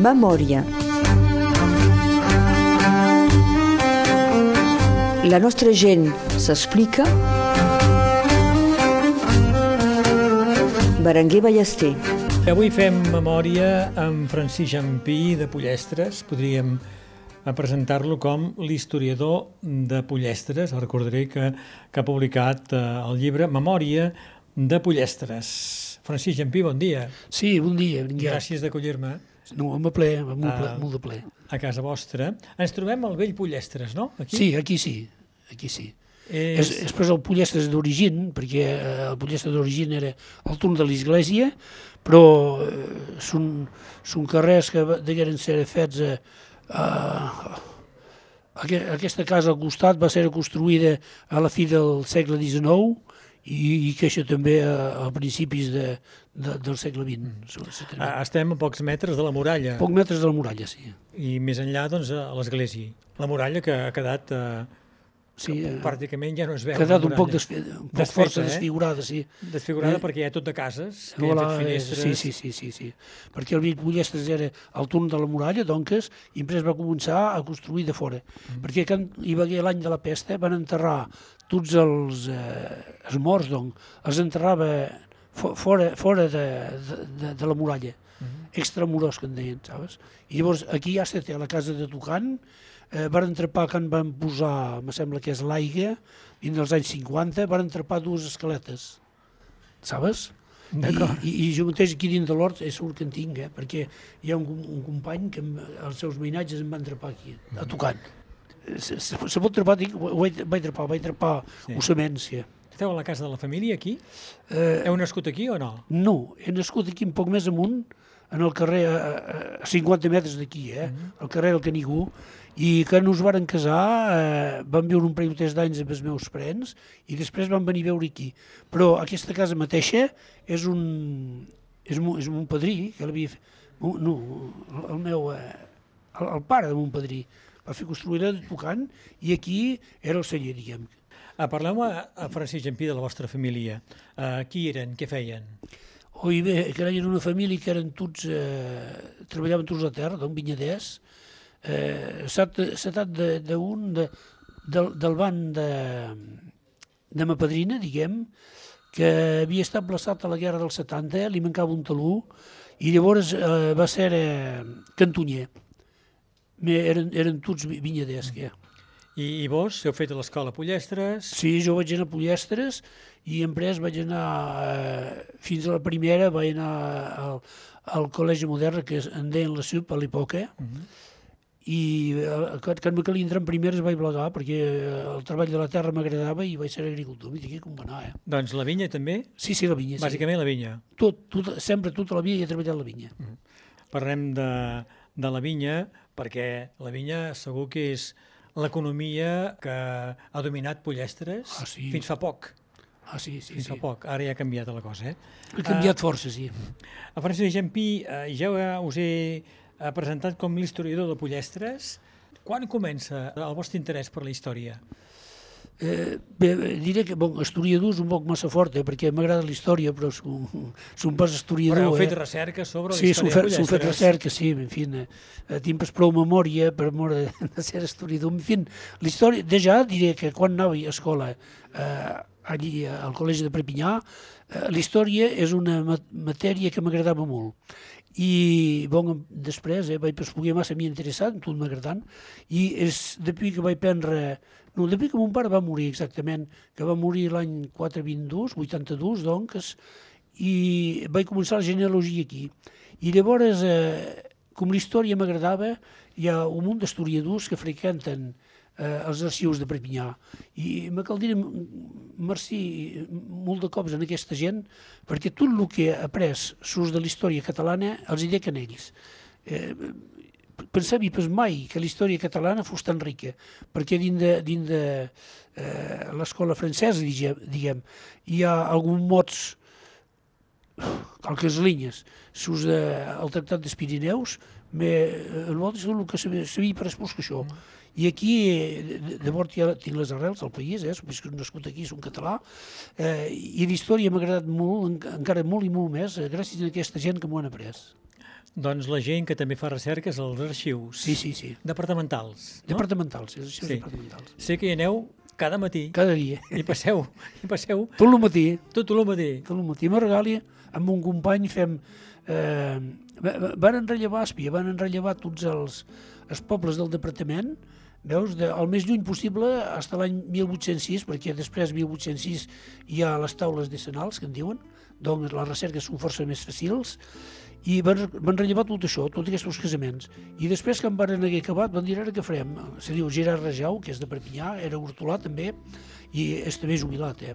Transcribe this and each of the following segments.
Memòria. La nostra gent s'explica. Berenguer Ballester. Avui fem memòria amb Francis Jampí de Pollestres. Podríem eh, presentar-lo com l'historiador de Pollestres. Recordaré que, que ha publicat eh, el llibre Memòria de Pollestres. Francis Jampí, bon dia. Sí, bon dia. Gràcies d'acollir-me No, amb ple, amb molt, ple, Ah. molt de ple. a casa vostra. Ens trobem al vell Pollestres, no? Aquí? Sí, aquí sí, aquí sí. És... És, després el Pollestres d'origine, perquè eh, el Pollestres d'origine era al turn de l'església, però eh, són, són carrers que degueren ser fets a, a, aque- aquesta casa al costat va ser construïda a la fi del segle XIX i, i que això també a, a principis de, de, del segle XX. Ah, Estem a pocs metres de la muralla Poc metres de la muralla, sí. i més enllà doncs, a l'església. La muralla que ha quedat, eh, sí eh, pràcticament ja no es veu. ha quedat la un poc, desfe, un poc Desfeta, força eh? desfigurada, sí. Desfigurada Eh? perquè hi ha tot de cases, que hi ha Hola, fet eh, finestres... sí, sí, sí, sí, sí. Perquè el vell Pollestres era al turn de la muralla, doncs, i després va començar a construir de fora. Mm. Perquè quan hi va haver l'any de la pesta van enterrar tots els, eh, els morts, doncs, els enterrava fo- fora, fora de, de, de, la muralla, Mhm. extramurós, que en deien, saps? I llavors aquí ja estat a la casa de Tucant, eh, van trepar quan van posar, me sembla que és l'aigua, dins dels anys 50, van trepar dues sabes? D'acord. I, i, I jo mateix aquí dins de l'hort és segur que en tinc, eh? perquè hi ha un, un company que em- els seus veïnatges em van trepar aquí, a Tucant. Se, se, se pot trepar, dic, ho, vaig, vaig trepar, vaig trepar Sí. ossamència. Esteu a la casa de la família, aquí? Eh, Heu nascut aquí o no? no, he nascut aquí un poc més amunt, en el carrer, a, a 50 metres d'aquí, eh? al carrer del Canigú, i quan us varen casar eh, van viure un parell o tres d'anys amb els meus parents i després van venir a veure aquí. Però aquesta casa mateixa és un, és mon, és mon padrí, que l'havia fet, no, el meu, eh, el, el pare de mon padrí, va fer construir-la de i aquí era el celler, diguem. Ah, Parleu a, a Francis Jampí de la vostra família. Uh, qui eren? Què feien? Oi bé, que era una família que eren tots, eh, treballaven tots a terra, d'un vinyaders, eh, setat d'un de, del, del banc de, de ma padrina, diguem, que havia estat plaçat a la guerra dels 70, li mancava un talú, i llavors eh, va ser eh, cantonyer. Eren, eren tots vi- vinyaders, que I, I vos heu fet a l'escola Pollestres? Sí, jo vaig anar a Pollestres i després vaig anar, eh, fins a la primera, vaig anar al, al Col·legi Modern, que en deien la SUP a l'època, Mhm. i eh, quan, quan me calia entrar en primeres vaig plegar perquè eh, el treball de la terra m'agradava i vaig ser agricultor, digué com va anar, eh? Doncs la vinya també? Sí, sí, la vinya, sí. Bàsicament la vinya. Tot, tot, sempre tota la vida he treballat la vinya. Parlem de, de la vinya perquè la vinya segur que és l'economia que ha dominat Pollestres Ah, sí. fins fa poc. Ah, sí, sí, Fins sí. fa poc. Ara ja ha canviat la cosa, eh? Ha canviat força, sí. A Francis Jampí, eh, ja us he eh, presentat com l'historiador de Pollestres. Quan comença el vostre interès per la història? Eh, bé, diré que, bon, historiador és un poc massa fort, eh, perquè m'agrada la història, però som, som pas historiador. Però heu fet eh? recerca sobre la Sí, s'ho història de s'ho fet recerca, sí, en fi, eh, eh, tinc pas prou memòria per amor de, de ser historiador. En fi, la història, de ja diré que quan anava a escola eh, allí al col·legi de Perpinyà, eh, la història és una ma- matèria que m'agradava molt. I, bon, després, eh, vaig poder massa m'hi interessat, tot m'agradant, i és depuis que vaig prendre, no, depuis que mon pare va morir exactament, que va morir l'any 422, 82, doncs, i vaig començar la genealogia aquí. I llavors, eh, com la història m'agradava, hi ha un munt d'historiadors que freqüenten eh, els arxius de Perpinyà. I me cal dir merci molt de cops en aquesta gent, perquè tot el que he après sus de la història catalana els hi dec ells. Eh, pensava pas mai que la història catalana fos tan rica, perquè dins de, dins de eh, l'escola francesa, diguem, hi ha alguns mots qualques línies de, el tractat dels Pirineus, me, nosaltres és el que sabia, sabia per espòs que això. I aquí, de, de mort ja tinc les arrels al país, eh, som nascut aquí, som català, eh, i la història m'ha agradat molt, en- encara molt i molt més, eh, gràcies a aquesta gent que m'ho han après. doncs, la gent que també fa recerques als arxius Sí, sí, sí. departamentals. No? Departamentals, és arxius Sí. departamentals. Sé que hi aneu cada matí Cada dia. i passeu, i passeu Tot el matí, tot el matí. tot el matí Margàlia, amb un company fem... Eh, va- va- van enrellevar Espia, van enrellevar tots els, els pobles del departament, veus, de, el més lluny possible fins l'any 1806, perquè després 1806 hi ha les taules decenals, que en diuen, doncs les recerques són força més fàcils, i van, van rellevar tot això, tots aquests casaments. I després que en van haver acabat, van dir, ara què farem? Se diu Gerard Rajau, que és de Perpinyà, era hortolà també, i és també jubilat, eh?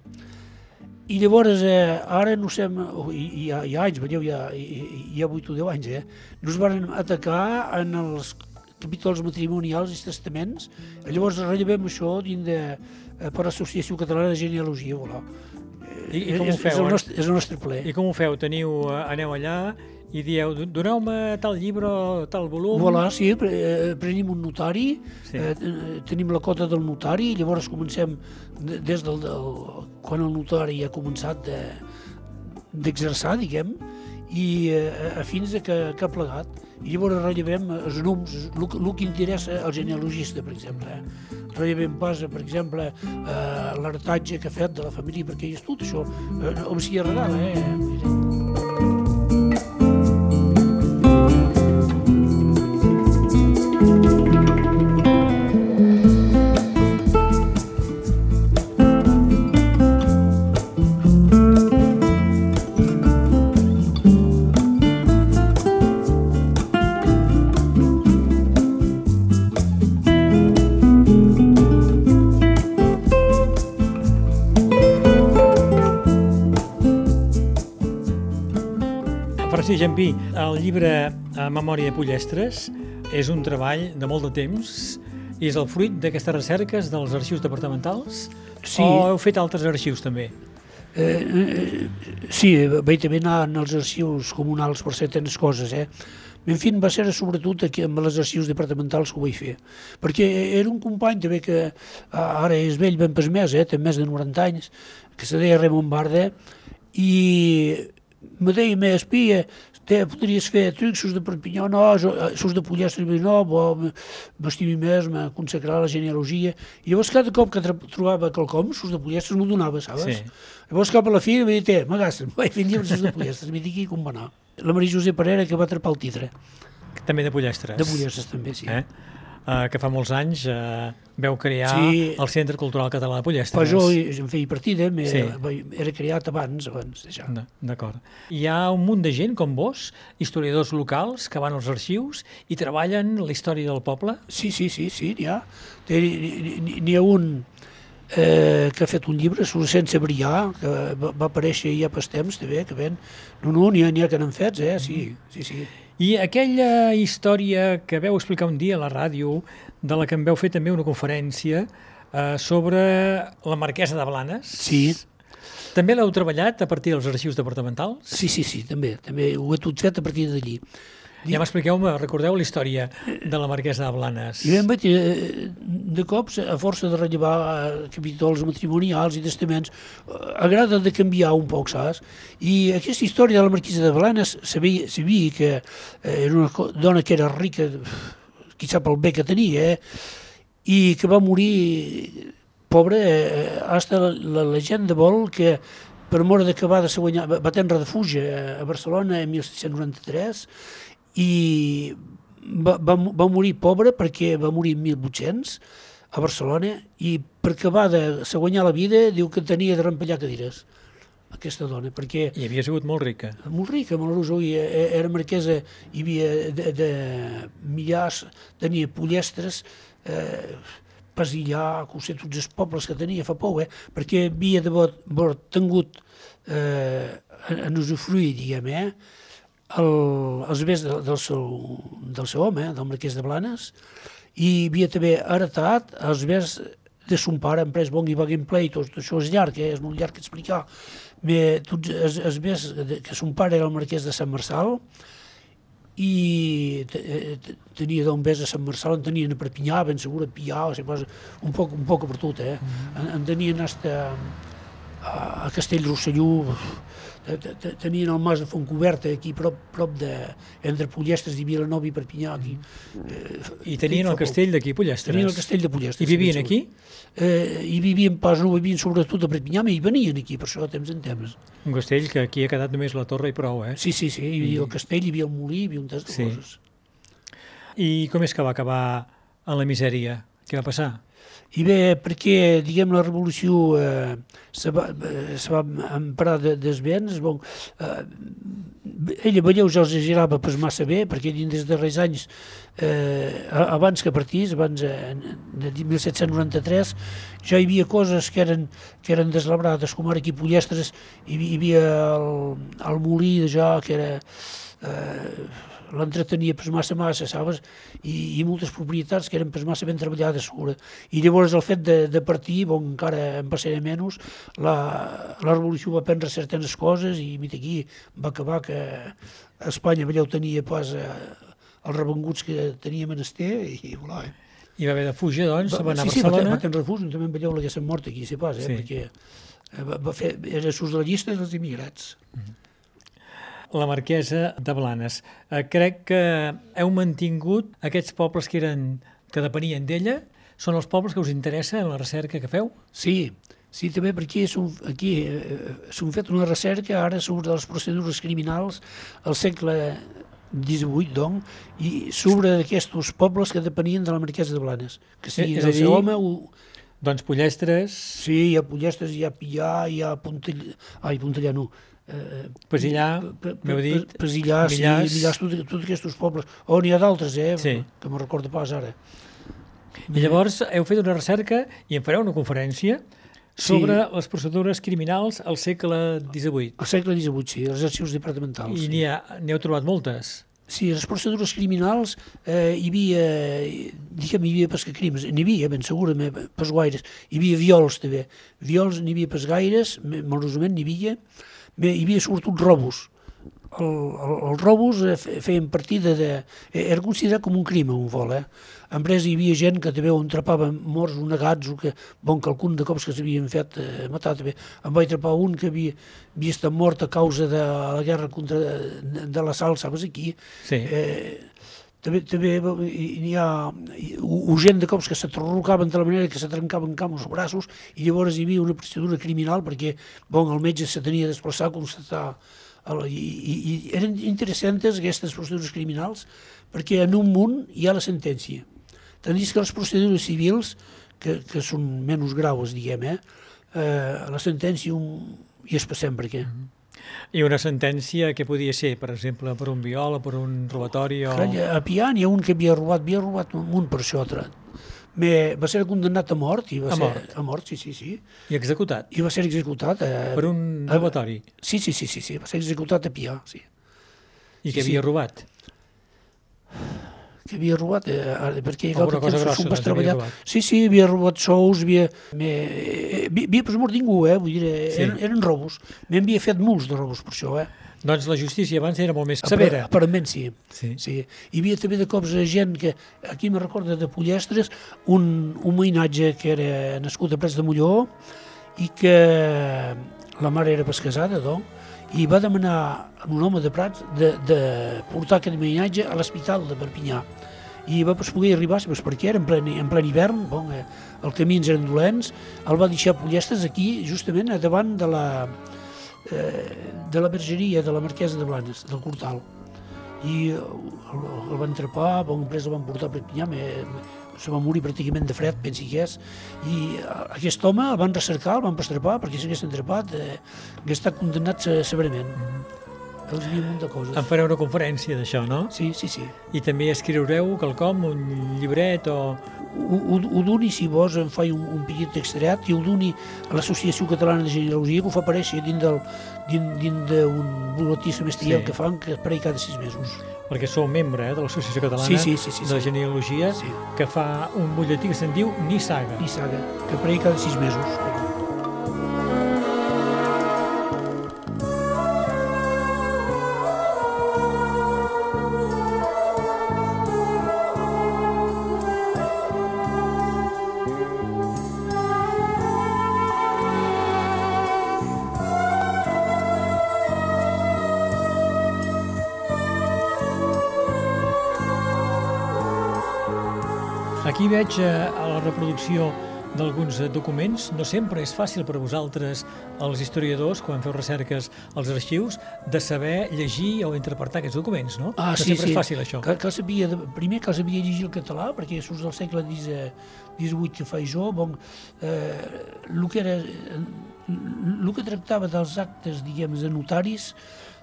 I llavors, eh, ara no sé, hi, hi, ha, hi ha anys, veieu, hi ha, hi, ha 8 o 10 anys, eh? Nos van atacar en els capítols matrimonials i testaments, llavors rellevem això dins de, eh, per l'Associació Catalana de Genealogia, voilà. I, i com ho és, és, feu? el nostre, és el nostre ple. I com ho feu? Teniu, eh, aneu allà i dieu, doneu-me tal llibre o tal volum? Voilà, sí, pre eh, prenim un notari, Sí. eh, ten- tenim la cota del notari, i llavors comencem de- des del, del, quan el notari ha començat de- d'exerçar, diguem, i eh, fins a que, que ha plegat. I llavors rellevem els noms, el, que- el que interessa al genealogista, per exemple. Eh? Rellevem pas, per exemple, eh, l'heretatge que ha fet de la família, perquè és tot això, eh, com si regala, eh? Jampí, el llibre a Memòria de Pollestres és un treball de molt de temps i és el fruit d'aquestes recerques dels arxius departamentals? Sí. O heu fet altres arxius també? Eh, eh, sí, vaig també anar als arxius comunals per certes coses, eh? En fi, va ser sobretot aquí amb els arxius departamentals que ho vaig fer. Perquè era un company també que ah, ara és vell ben pas més, eh? té més de 90 anys, que se deia Ramon Barda, i me deia, me espia, te podries fer trucs de Perpinyà, no, sos de Pollestres, no, bo, m'estimi més, me consacrar la genealogia. I llavors cada cop que trobava quelcom, sos de Pollestres m'ho donava, saps? Sí. Llavors cap a la fi vaig dir, m'agasses, vaig fer llibres sos de Pollestres, m'hi digui com va anar. La Maria José Parera que va atrapar el titre, També de Pollestres. de Pollestres també, sí. Eh? Uh, que fa molts anys uh, veu crear Sí. el Centre Cultural Català de Pollestres. Però jo em feia partida, Sí. era creat abans, abans d'això. D'acord. Hi ha un munt de gent com vos, historiadors locals, que van als arxius i treballen la història del poble? Sí, sí, sí, sí, n'hi ha. N'hi ha un eh, que ha fet un llibre, sense brillar, que va, va aparèixer ja pas temps, també, que ven. No, no, n'hi ha, ha que n'han fets, eh, sí, sí, sí. I aquella història que veu explicar un dia a la ràdio, de la que em veu fer també una conferència eh, sobre la marquesa de Blanes, Sí, també l'heu treballat a partir dels arxius departamentals? sí, sí, sí, també, també ho he tot fet a partir d'allí. Ja m'expliqueu-me, recordeu la història de la marquesa de Blanes? I ben vaig, eh, de cops, a força de rellevar eh, capítols matrimonials i testaments, eh, agrada de canviar un poc, saps? I aquesta història de la marquisa de Blanes sabia, sabia que era una dona que era rica, qui sap el bé que tenia, eh? i que va morir pobra, eh, hasta la, la llegenda vol que per mort d'acabar de ser guanyar, va, va tenir refugi a Barcelona en 1693 i va, va, va morir pobra perquè va morir en 1800 a Barcelona i per acabar de se guanyar la vida diu que tenia de rempellar cadires aquesta dona, perquè I havia sigut molt rica. molt rica, molt rosa, i eh, era marquesa, hi havia de, de millars, tenia pollestres, eh, Pasillà, que ho sé, tots els pobles que tenia, fa por, eh? perquè havia d'haver d'haver tingut eh, en usufruir, diguem, eh? El, els béns del, del, seu, del seu home, eh? del marquès de Blanes, i havia també heretat els béns de son pare, en pres bon i Wagon Play, tot això és llarg, eh? és molt llarg explicar, Me, tots els, els béns de, que son pare era el marquès de Sant Marçal, i eh, te- tenia d'un bes a Sant Marçal, en tenien a Perpinyà, ben segur a Pià, o sigui, un poc, un poc per tot, eh? En, en tenien hasta, a Castell Rosselló, tenien el mas de Fontcoberta aquí prop, prop de, entre Pollestres i Vilanova i Perpinyà aquí. Eh, I tenien el castell d'aquí, Pollestres? Tenien el castell de Pollestres. I vivien aquí? Eh, I vivien pas, no vivien sobretot a Perpinyà, hi venien aquí, per això temps en temps. Un castell que aquí ha quedat només la torre i prou, eh? Sí, sí, sí, hi havia I... el castell, hi havia el molí, hi havia un tas de sí. coses. I com és que va acabar en la misèria? Què va passar? I bé, perquè, diguem, la revolució eh, se, va, eh, se va emprar de, des béns, bon, eh, ella, veieu, ja us exagerava pas massa bé, perquè dins dels darrers anys, eh, abans que partís, abans eh, de 1793, ja hi havia coses que eren, que eren deslabrades, com ara aquí Pollestres, hi, hi havia el, el molí ja, que era... Eh, l'entretenia per massa massa, sabes? I, i moltes propietats que eren per massa ben treballades segura. I llavors el fet de, de partir, bon, encara en passaré menys, la, la revolució va prendre certes coses i mira aquí va acabar que Espanya, veieu, tenia pas eh, els revenguts que tenia menester i voilà, eh? I va haver de fugir, doncs, va, va anar sí, a Barcelona. Sí, va, va tenir refús, també la que s'ha mort aquí, si pas, eh? Sí. perquè eh, va, va fer, era sus de la llista dels immigrats. Mm -hmm la marquesa de Blanes. Eh, crec que heu mantingut aquests pobles que eren que depenien d'ella. Són els pobles que us interessa en la recerca que feu? Sí, sí, també perquè som, aquí eh, som fet una recerca ara sobre les procedures criminals al segle XVIII, doncs, i sobre aquests pobles que depenien de la marquesa de Blanes, que siguin eh, el seu home o, doncs Pollestres... Sí, hi ha Pollestres, hi ha Pillà, hi ha Puntellà... Ai, Puntellà no, eh, Pesillà, m'heu dit, Pesillà, sí, Millars, tots tot aquests pobles, on hi ha d'altres, eh, sí. que me'n recordo pas ara. I llavors heu fet una recerca i en fareu una conferència sobre sí. les procedures criminals al segle XVIII. Al segle XVIII, sí, els arxius departamentals. I n'hi sí. heu trobat moltes. Sí, les procedures criminals eh, hi havia, diguem, hi havia pas que crims, n'hi havia, ben segurament, pas guaires. Hi havia viols, també. Viols n'hi havia pas gaires, malosament n'hi havia, Bé, hi havia sobretot robos. El, el, els robos eh, feien partida de... Eh, era considerat com un crim, un vol, eh? En pres hi havia gent que també ho entrapaven morts, onegats, o que, bon, que algun de cops que s'havien fet eh, matar també. Em vaig atrapar un que havia, havia estat mort a causa de la guerra contra, de, de la sal, sabes, aquí. Sí. Eh, també, també hi ha gent de cops que se trorrocaven de la manera que se trencaven camp els braços i llavors hi havia una procedura criminal perquè bon, el metge se tenia de desplaçar a constatar i, i, i eren interessants aquestes procedures criminals perquè en un munt hi ha la sentència. Tant que les procedures civils, que, que són menys graus, diguem, eh, eh, la sentència un, i passem per què. Mm -hmm. I una sentència que podia ser, per exemple, per un viol o per un robatori? O... A Pià n'hi ha un que havia robat, havia robat un per això altre. Me, va ser condemnat a mort. I va a ser, mort? A mort, sí, sí, sí. I executat? I va ser executat. Eh, per un robatori? A, sí, sí, sí, sí, sí, va ser executat a Pià, sí. I sí, que havia sí. robat? Que havia robat, eh, perquè hi Alguna cosa grossa, doncs, treballar. Sí, sí, havia robat sous, havia... Me, eh, havia pas mort ningú, eh, vull dir, sí. eren, eren robos. M'havia fet molts de robos per això, eh. Doncs la justícia abans era molt més severa. Aparentment sí. sí. sí. Hi havia també de cops gent que, aquí me recorda de Pollestres, un, un mainatge que era nascut a Prats de Molló i que la mare era pescasada, doncs, i va demanar a un home de Prats de, de portar aquest mainatge a l'hospital de Perpinyà i va poder arribar, saps per què era, en ple, en ple hivern, bon, eh, els camins eren dolents, el va deixar Pollestres aquí, justament a davant de la, eh, de la bergeria de la Marquesa de Blanes, del Cortal. I el, el van trepar, bon, després el van portar a Perpinyà, se va morir pràcticament de fred, pensi que és, i aquest home el van recercar, el van pastrapar, perquè si hagués entrepat, eh, hagués estat condemnat severament. Mm -hmm els diu un munt de coses. En fareu una conferència d'això, no? Sí, sí, sí. I també escriureu quelcom, un llibret o... Ho, ho, ho doni, si vos, en faig un, un petit extret i ho doni a l'Associació Catalana de Genealogia que ho fa aparèixer dins d'un din, d'un boletí semestrial sí. que fan que apareix cada sis mesos. Perquè sou membre eh, de l'Associació Catalana sí, sí, sí, sí, de Genealogia sí. que fa un butlletí que se'n diu Nissaga. Nissaga, que apareix cada sis mesos. Veig a la reproducció d'alguns documents. No sempre és fàcil per a vosaltres, els historiadors, quan feu recerques als arxius, de saber llegir o interpretar aquests documents, no? Ah, no sí, sempre sí. és fàcil, això. Que, que sabia, de, primer que sabia llegir el català, perquè surts del segle XVIII que faig jo, bon, eh, el que era, el que tractava dels actes, diguem, de notaris,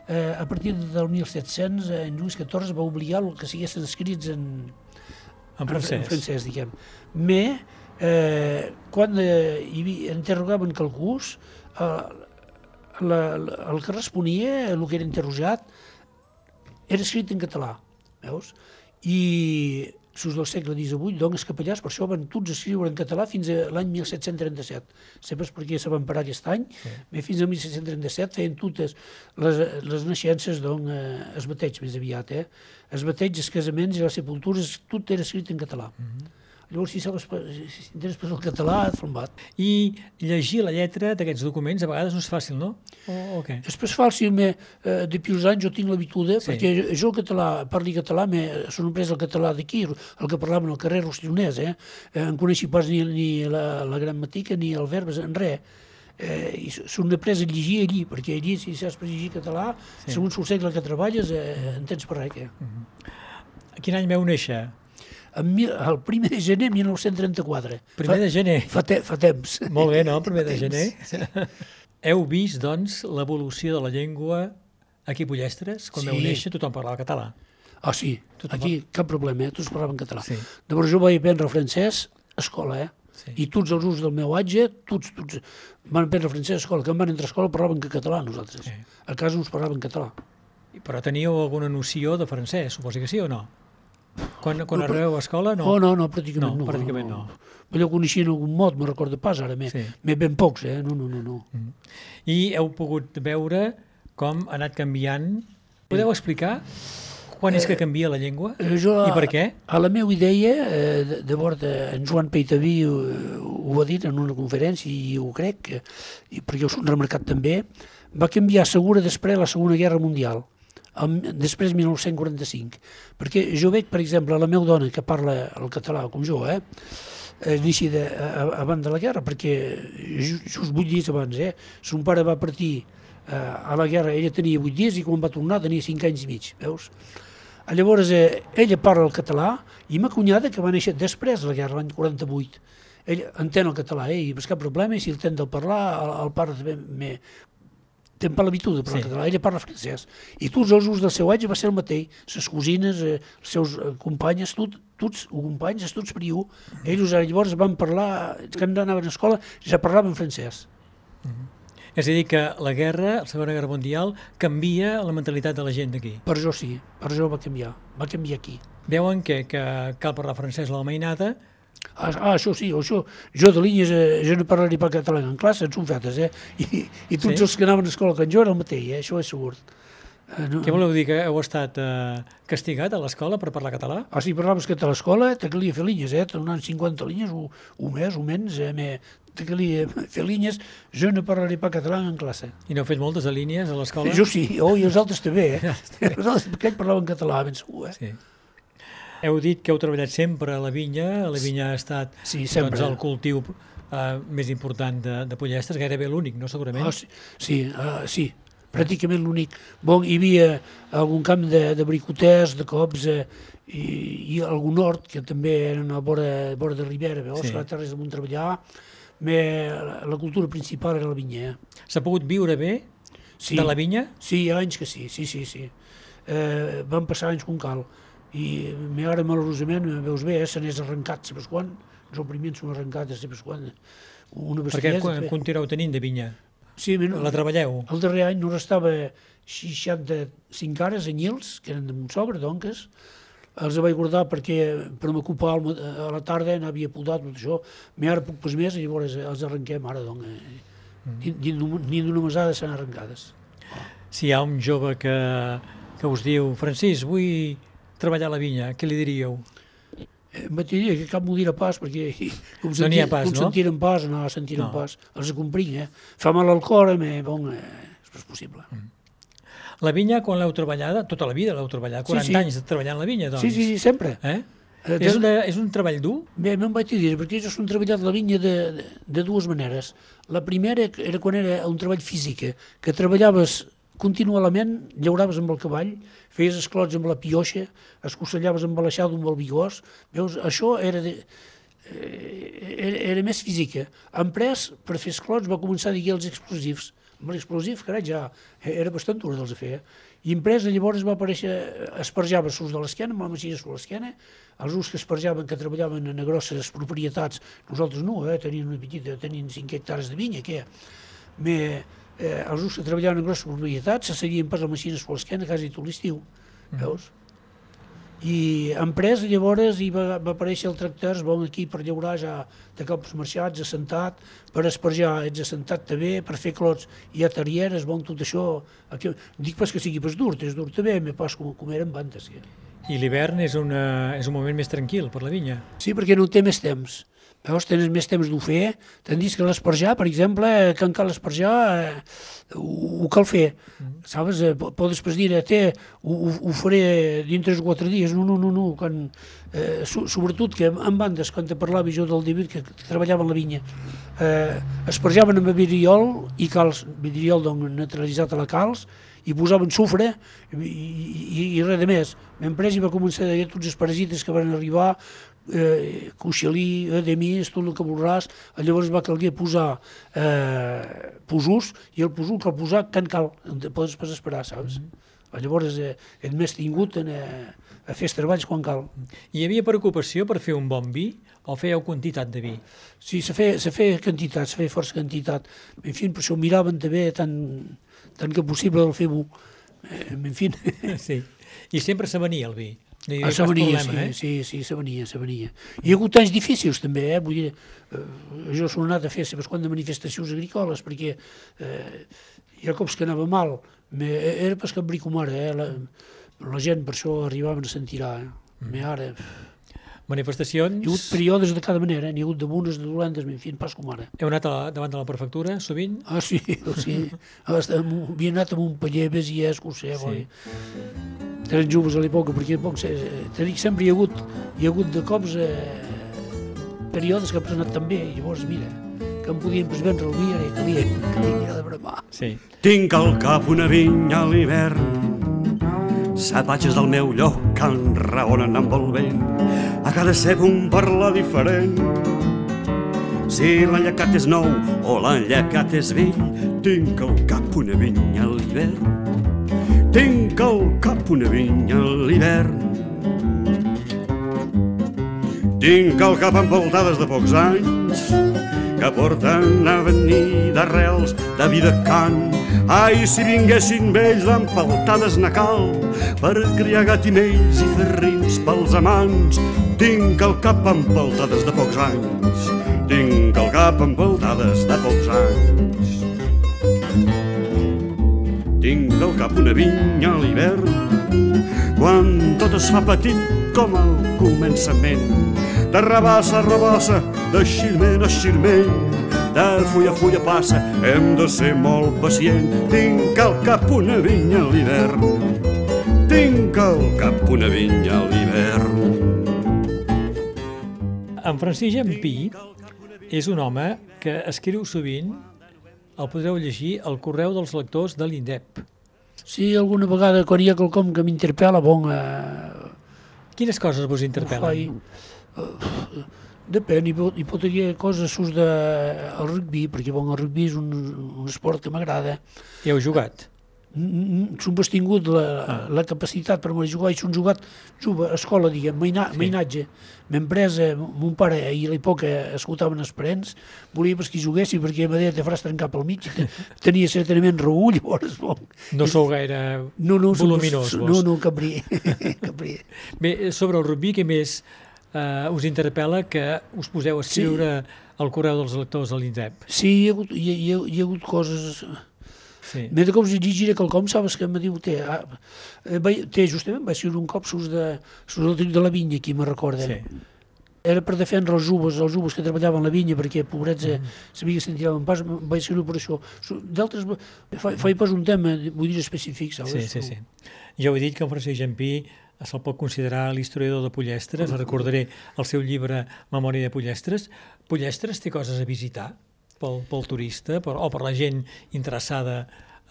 eh, a partir del 1700, eh, en Lluís XIV va obligar el que siguessin escrits en, En francès. en francès, diguem. Me, eh, quan eh, hi havia, interrogaven qualcús, eh, la, la, el que responia, el que era interrogat, era escrit en català, veus? I sus del segle XVIII, els capellars per això van tots escriure en català fins a l'any 1737. Sempre perquè se van parar aquest any, sí. bé, fins al 1737 feien totes les, les naixences, doncs, eh, es bateig més aviat, eh? Els bateig, els casaments i les sepultures, tot era escrit en català. Mm -hmm. Llavors, si sabes, si t'interessa per el català, et flombat. I llegir la lletra d'aquests documents a vegades no és fàcil, no? O, o què? Després fàcil, me, eh, depuis uns anys jo tinc l'habitud, Sí. perquè jo, jo el català, parli català, me, són après el català d'aquí, el que parlaven al carrer Rossellonès, eh? eh en coneixi pas ni, ni la, la gramàtica ni el verb, en res. Eh, i són après a llegir allí, perquè allí, si saps per llegir català, Sí. segons el segle que treballes, eh, en tens per res, què? Quin any veu néixer? En, mil- el primer de gener 1934. Primer de gener. Fa, te, fa temps. Molt bé, no? Primer de gener. Heu vist, doncs, l'evolució de la llengua aquí a Pollestres? Quan Sí. veu néixer tothom parlava català. Ah, sí, Tothom aquí cap problema, eh? tots parlaven català. Sí. Llavors jo vaig aprendre francès a escola, eh? Sí. I tots els usos del meu atge, tots, tots van aprendre francès a escola. Que van entrar a escola parlaven que català nosaltres. Sí. A casa ens parlaven català. Però teníeu alguna noció de francès, suposo que sí o no? Quan, quan No, arribeu a escola, no? No, no, no, pràcticament No, no. pràcticament no. Allò coneixien algun mot, me'n recordo pas ara, me, Sí. me ben pocs, eh? No, no, no, no. I heu pogut veure com ha anat canviant. Podeu explicar quan és que canvia la llengua? Eh, jo, I per què? A la meva idea, eh, de, de bord, eh, en Joan Peitaví ho, ho ha dit en una conferència i ho crec, que, i perquè ho són remarcat també, va canviar segura després la Segona Guerra Mundial, el, després 1945. Perquè jo veig, per exemple, la meva dona que parla el català com jo, eh, eh, néixer de, abans de la guerra, perquè just, 8 dies abans, eh, son pare va partir eh, a la guerra, ella tenia 8 dies i quan va tornar tenia 5 anys i mig, veus? Llavors, eh, ella parla el català i ma cunyada, que va néixer després de la guerra, l'any 48, ella entén el català, eh, i no és cap problema, i si el tenen de parlar, el, el pare també té per l'habitud de parlar Sí. català, ella parla francès. I tots els usos del seu age va ser el mateix, les cosines, eh, els seus eh, companyes, tot, tots, o companyes, tots per iu, ells ara llavors van parlar, quan anaven a escola, ja parlaven francès. És a dir, que la guerra, la Segona Guerra Mundial, canvia la mentalitat de la gent d'aquí. Per jo sí, per jo va canviar, va canviar aquí. Veuen que, que cal parlar francès a la mainada, Ah, ah, això sí, això, jo de línies, eh, jo no parlaré pas català en classe, en són fetes, eh? I, i tots Sí? sí? els que anaven a escola com jo era el mateix, eh? això és segur. Eh, no, què voleu dir, que heu estat eh, castigat a l'escola per parlar català? Ah, si parlaves que a l'escola te calia fer línies, eh? Donant 50 línies, o, o més o menys, eh? Me, te calia fer línies, jo no parlaré pas català en classe. I n'heu fet moltes de línies a l'escola? Jo sí, oh, i els altres també, eh? Els altres, perquè ells parlaven català, ben segur, eh? Sí. Heu dit que heu treballat sempre a la vinya, la vinya ha estat Sí, sempre. doncs, el cultiu eh, més important de, de Pollestres, gairebé l'únic, no segurament? Ah, sí, sí, uh, sí, pràcticament l'únic. Bon, hi havia algun camp de, de bricoters, de cops, eh, i, i algun hort, que també eren a vora, vora de Ribera, veus, Sí. a Terres de Montreballar, me, la, la cultura principal era la vinya. Eh? S'ha pogut viure bé Sí, de la vinya? sí, hi ha anys que sí, sí, sí, sí. Eh, van passar anys com cal. I me ara, malauradament, veus bé, eh, se n'és arrencat, saps quan? Els opriments són arrencats, saps quan? Una Perquè bestiesa. quan continueu tenint de vinya? Sí, men- La treballeu? El darrer any no restava 65 cares anyils, que eren de Montsobre, donques, els vaig guardar perquè per m'ocupar a la tarda n'havia podat tot això, me ara puc pas més i llavors els arrenquem ara, doncs, eh, Mm. ni, ni d'una mesada s'han arrencades. Si hi ha un jove que, que us diu Francis, vull treballar a la vinya, què li diríeu? Eh, Em vaig dir que cap m'ho dirà pas, perquè com No n'hi ha pas, com no? sentiren pas, no, sentiren No. pas. Els comprinc, eh? Fa mal al cor, eh? Bon, eh, és possible. Mm. La vinya, quan l'heu treballada, tota la vida l'heu treballat, 40 sí. anys treballant la vinya, doncs. Sí, sí, sí, sempre. Eh? Eh, És, una, és un treball dur? Bé, me'n vaig dir, perquè jo he treballat la vinya de, de, de dues maneres. La primera era quan era un treball físic, que treballaves continuament, llauraves amb el cavall, feies esclots amb la pioixa, escocellaves amb l'aixada amb el bigós, veus, això era, de, eh, era, era més física. Emprès, per fer esclots, va començar a dir els explosius. Amb l'explosiu, carai, ja era bastant dur dels a fer. I empresa llavors va aparèixer, esparjava sus de l'esquena, amb la masia sobre l'esquena, els us que esparjaven, que treballaven en grosses propietats, nosaltres no, eh, tenien una petita, tenien 5 hectares de vinya, què? Me, eh, els us que treballaven en grosses propietats se seguien pas la masia sobre l'esquena quasi tot l'estiu, veus? I empresa llavors hi va, va aparèixer el tractor, es bon aquí per llaurar ja de cops marxats, assentat, per esparjar ets assentat també, per fer clots i a terrieres, bon tot això. Aquí, dic pas que sigui pas dur, és dur també, me pas com, com eren bandes. Sí. I l'hivern és, una, és un moment més tranquil per la vinya. Sí, perquè no té més temps. Veus, tens més temps d'ho fer. T'han dit que l'esparjar, per exemple, que en cal esparjar, eh, ho, ho cal fer. Sabes? Eh, po- Podes pas dir, eh, té, ho, ho, faré dintre de quatre dies. No, no, no, no. Quan, eh, so, sobretot que en bandes, quan te parlava jo del David, que, treballava en la vinya, eh, esparjaven amb vidriol i calç, vidriol doncs, neutralitzat a la calç, i posaven sufre i, i, i res de més. L'empresa va començar a dir tots els parasites que van arribar, eh, coixelí, edemis, tot el que voldràs, llavors va calguer posar eh, posús, i el posús cal posar can cal, podes pas esperar, saps? Llavors eh, ets més tingut en, eh, a fer els treballs quan cal. Hi havia preocupació per fer un bon vi o fèieu quantitat de vi? Sí, se feia, se feia quantitat, se feia força quantitat. En fi, per això miraven també tant, tant que possible del fer bo. Eh, en fi, Sí. I sempre se venia el vi. No hi Ah, havia problema, sí, eh? sí, sí, se venia. Hi ha hagut anys difícils també, eh? Vull dir, eh, jo soc anat a fer sabes quant de manifestacions agrícoles perquè eh, hi ha cops que anava mal, me, era pas que bricomara, eh? La, la gent per això arribaven a sentir-ha, eh? Me ara, Manifestacions... hi ha hagut períodes de cada manera, eh? n'hi ha hagut de bones, de dolentes, en fi, pas com ara. Heu anat a la, davant de la prefectura, sovint? Ah, sí, sí. Havia anat amb un paller, besies, que ho sé, Sí. sí. Eren joves a l'època, perquè poc, dic, sempre hi ha hagut, hi ha hagut de cops eh, períodes que ha anat també, i llavors, mira, que em podien pues, vendre el vi, ara calia, calia de bramar. Sí. Tinc al cap una vinya a l'hivern Set patges del meu lloc que enraonen amb el vent A cada cep un parla diferent Si l'enllacat és nou o l'enllacat és vell Tinc al cap una vinya a l'hivern Tinc al cap una vinya a l'hivern Tinc el cap envoltades de pocs anys que porten a venir d'arrels de vida cant. Ai, si vinguessin vells d'empaltades na cal per criar gatimells i fer rins pels amants. Tinc el cap empaltades de pocs anys, tinc el cap empaltades de pocs anys. Tinc al cap una vinya a l'hivern, quan tot es fa petit com al començament. De rabassa a rabassa, de xirment a xirment, de fulla a fulla passa, hem de ser molt pacient. Tinc al cap una vinya a l'hivern, tinc al cap una vinya a l'hivern. En Francis Jampí és un home que escriu sovint, el podreu llegir, al correu dels lectors de l'INDEP. Sí, alguna vegada, quan hi ha quelcom que m'interpel·la, bon, eh, Quines coses vos interpel·len? faig. Eh, Depèn, hi pot, hi pot haver coses sus de el rugby, perquè bon, el rugby és un, un esport que m'agrada. Hi heu jugat? S'han bastingut la, ah. la capacitat per me jugar i s'han jugat juga a escola, diguem, maina, Sí. sí. mainatge. M'empresa, mon pare i a l'època escoltaven els parents, volia que hi juguessi perquè em deia te faràs trencar pel mig, te- tenia certament raó, llavors, bon, No sou gaire no, no, voluminós, vos. no, no, capri, capri. Bé, sobre el rugby, què més eh, us interpel·la que us poseu a escriure al correu dels lectors de l'INDEP? Sí, hi ha hagut, hi ha, hi ha, hi ha hagut coses... Sí. Més de cops llegiré quelcom, sabes que em diu, té, ah, eh, té justament, va ser un cop sus de, sus del de la vinya, aquí me recorden. Sí. Era per defendre els joves, els joves que treballaven a la vinya, perquè, pobrets, mm. sabia que se'n tiraven pas, vaig ser per això. D'altres, fa, fa pas un tema, vull dir, específic, sabes? Sí, sí, sí. Jo he dit que en Francisc Jampí se'l pot considerar l'historiador de Pollestres, recordaré el seu llibre Memòria de Pollestres. Pollestres té coses a visitar pel, pel turista per, o per la gent interessada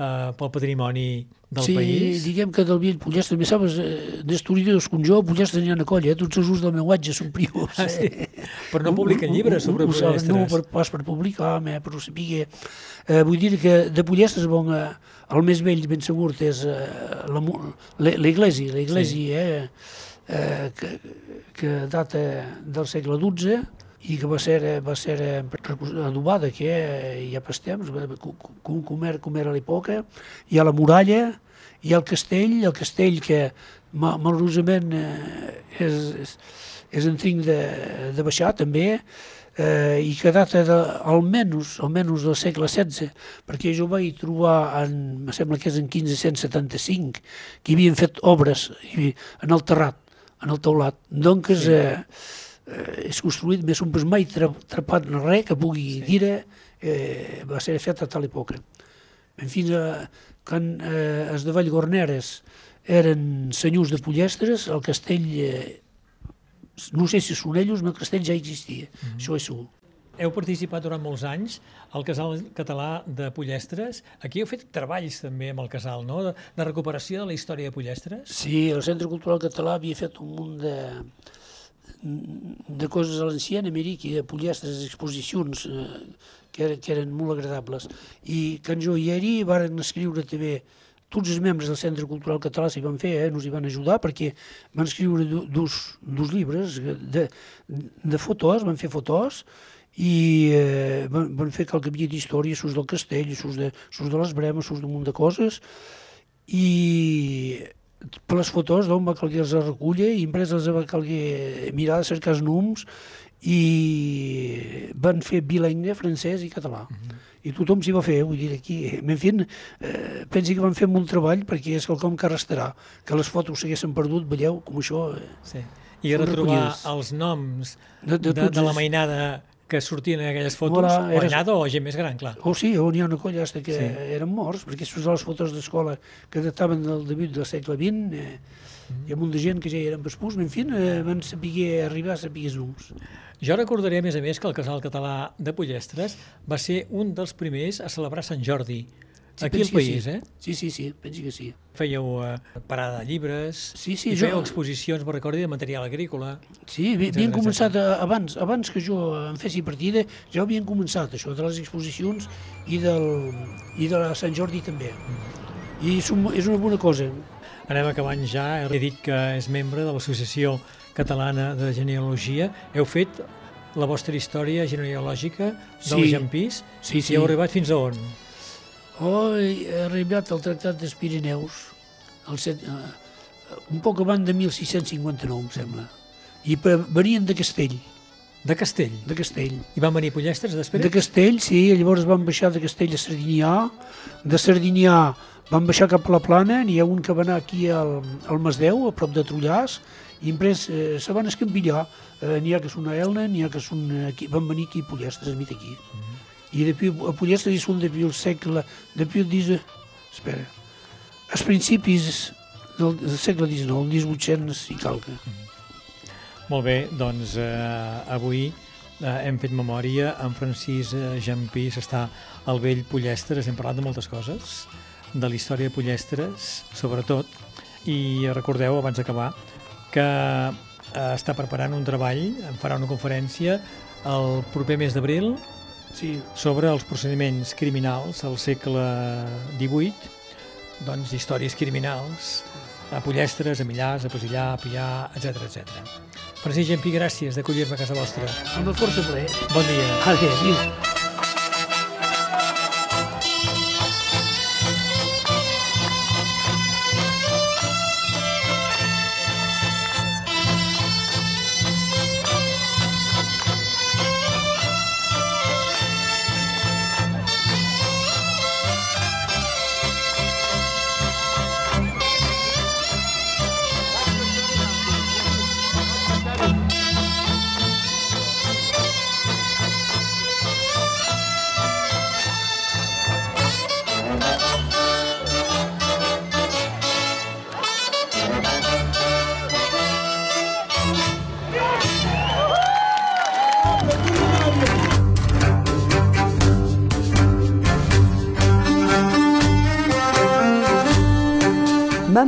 eh, pel patrimoni del sí, país. Sí, diguem que del vell Pollestres, també sabes, eh, d'estudiadors com jo, Pollestres n'hi ha una colla, eh? tots els ús del meu atge són prius. Ah, sí? Eh? Però no publiquen llibres sobre ho, ho, ho, Pollestres. No, per, pas per publicar, eh, però saber... Eh, vull dir que de Pollestres, bon, eh, el més vell, ben segur, és eh, l'església, l'església, sí. eh, eh, que, que data del segle XII, i que va ser, va ser adobada, que hi ha pas temps, com, com, era, com era l'època, hi ha la muralla, hi ha el castell, el castell que malauradament és, és, és en trinc de, de baixar també, eh, i que data de, almenys, almenys del segle XVI, perquè jo vaig trobar, en, me sembla que és en 1575, que hi havien fet obres en el terrat, en el teulat. Donc, sí. eh, eh, és construït més un pas mai tra trapat en res que pugui sí. dir eh, va ser fet a tal època. En fi, eh, quan eh, els de Vallgorneres eren senyors de Pollestres, el castell, eh, no sé si són ells, però el castell ja existia, mm -hmm. això és segur. Heu participat durant molts anys al Casal Català de Pollestres. Aquí heu fet treballs també amb el casal, no?, de, de recuperació de la història de Pollestres. Sí, el Centre Cultural Català havia fet un munt de, de coses a l'anciana, miri, que de Pollestres, exposicions eh, que, que eren molt agradables. I quan jo hi era, varen escriure també tots els membres del Centre Cultural Català s'hi van fer, eh, nos hi van ajudar, perquè van escriure dos, dos llibres de, de fotos, van fer fotos, i eh, van, van fer qualque havia d'història, sus del castell, sus de, sus de les bremes, sus d'un munt de coses, i per les fotos d'on va calguer els reculler i impreses va calguer mirar cercar els noms i van fer bilingüe francès i català. Uh -huh. I tothom s'hi va fer, vull dir, aquí. En fi, eh, pensi que van fer molt treball perquè és quelcom que restarà. Que les fotos s'haguessin perdut, veieu, com això... Eh, sí. I retrobar els noms de, de, de, de la mainada que sortien en aquelles fotos, Hola, o eres... o gent més gran, clar. Oh, sí, on hi ha una colla hasta que sí. eren morts, perquè aquestes les fotos d'escola que dataven del debut del segle XX, eh, mm. hi ha molta gent que ja eren vespús, en fi, eh, van saber arribar a saber noms. Jo recordaré, a més a més, que el Casal Català de Pollestres va ser un dels primers a celebrar Sant Jordi, Sí, Aquí al país, sí. eh? Sí, sí, sí, pensi que sí. Fèieu uh, parada de llibres, sí, sí, i fèieu jo... exposicions, me recordi, de material agrícola. Sí, havien començat a, abans, abans que jo em fessi partida, ja havien començat això de les exposicions i, del, i de la Sant Jordi també. Mm. I és, un, és una bona cosa. Anem acabant ja, he dit que és membre de l'Associació Catalana de Genealogia. Heu fet la vostra història genealògica del sí. Jampís sí, sí. i heu arribat fins a on? Oh, he arribat al Tractat dels Pirineus, el set, uh, un poc abans de 1659, em sembla. I per, venien de Castell. De Castell? De Castell. I van venir Pollestres després? De Castell, sí, llavors van baixar de Castell a Sardinià, de Sardinià van baixar cap a la plana, n'hi ha un que va anar aquí al, al Masdeu, a prop de Trullàs, i després eh, se van escampillar. Eh, n'hi ha que són a Elna, n'hi ha que són aquí, van venir aquí a Pollestres, a mi aquí. Mm -hmm. I depuis, a Pollestres són depuis el segle, depuis el 19, espera, als principis del, del segle XIX, el 1800 i calca. Molt bé, doncs eh, avui eh, hem fet memòria amb Francis eh, Jampís, està al vell Pollestres, hem parlat de moltes coses, de la història de Pollestres, sobretot, i recordeu, abans d'acabar, que eh, està preparant un treball, farà una conferència el proper mes d'abril sí. sobre els procediments criminals al segle XVIII, doncs històries criminals a Pollestres, a Millars, a Pesillà, a Pià, etc etc. Francis Gempi, gràcies d'acollir-me a casa vostra. Amb el força ple. Bon dia. Adéu.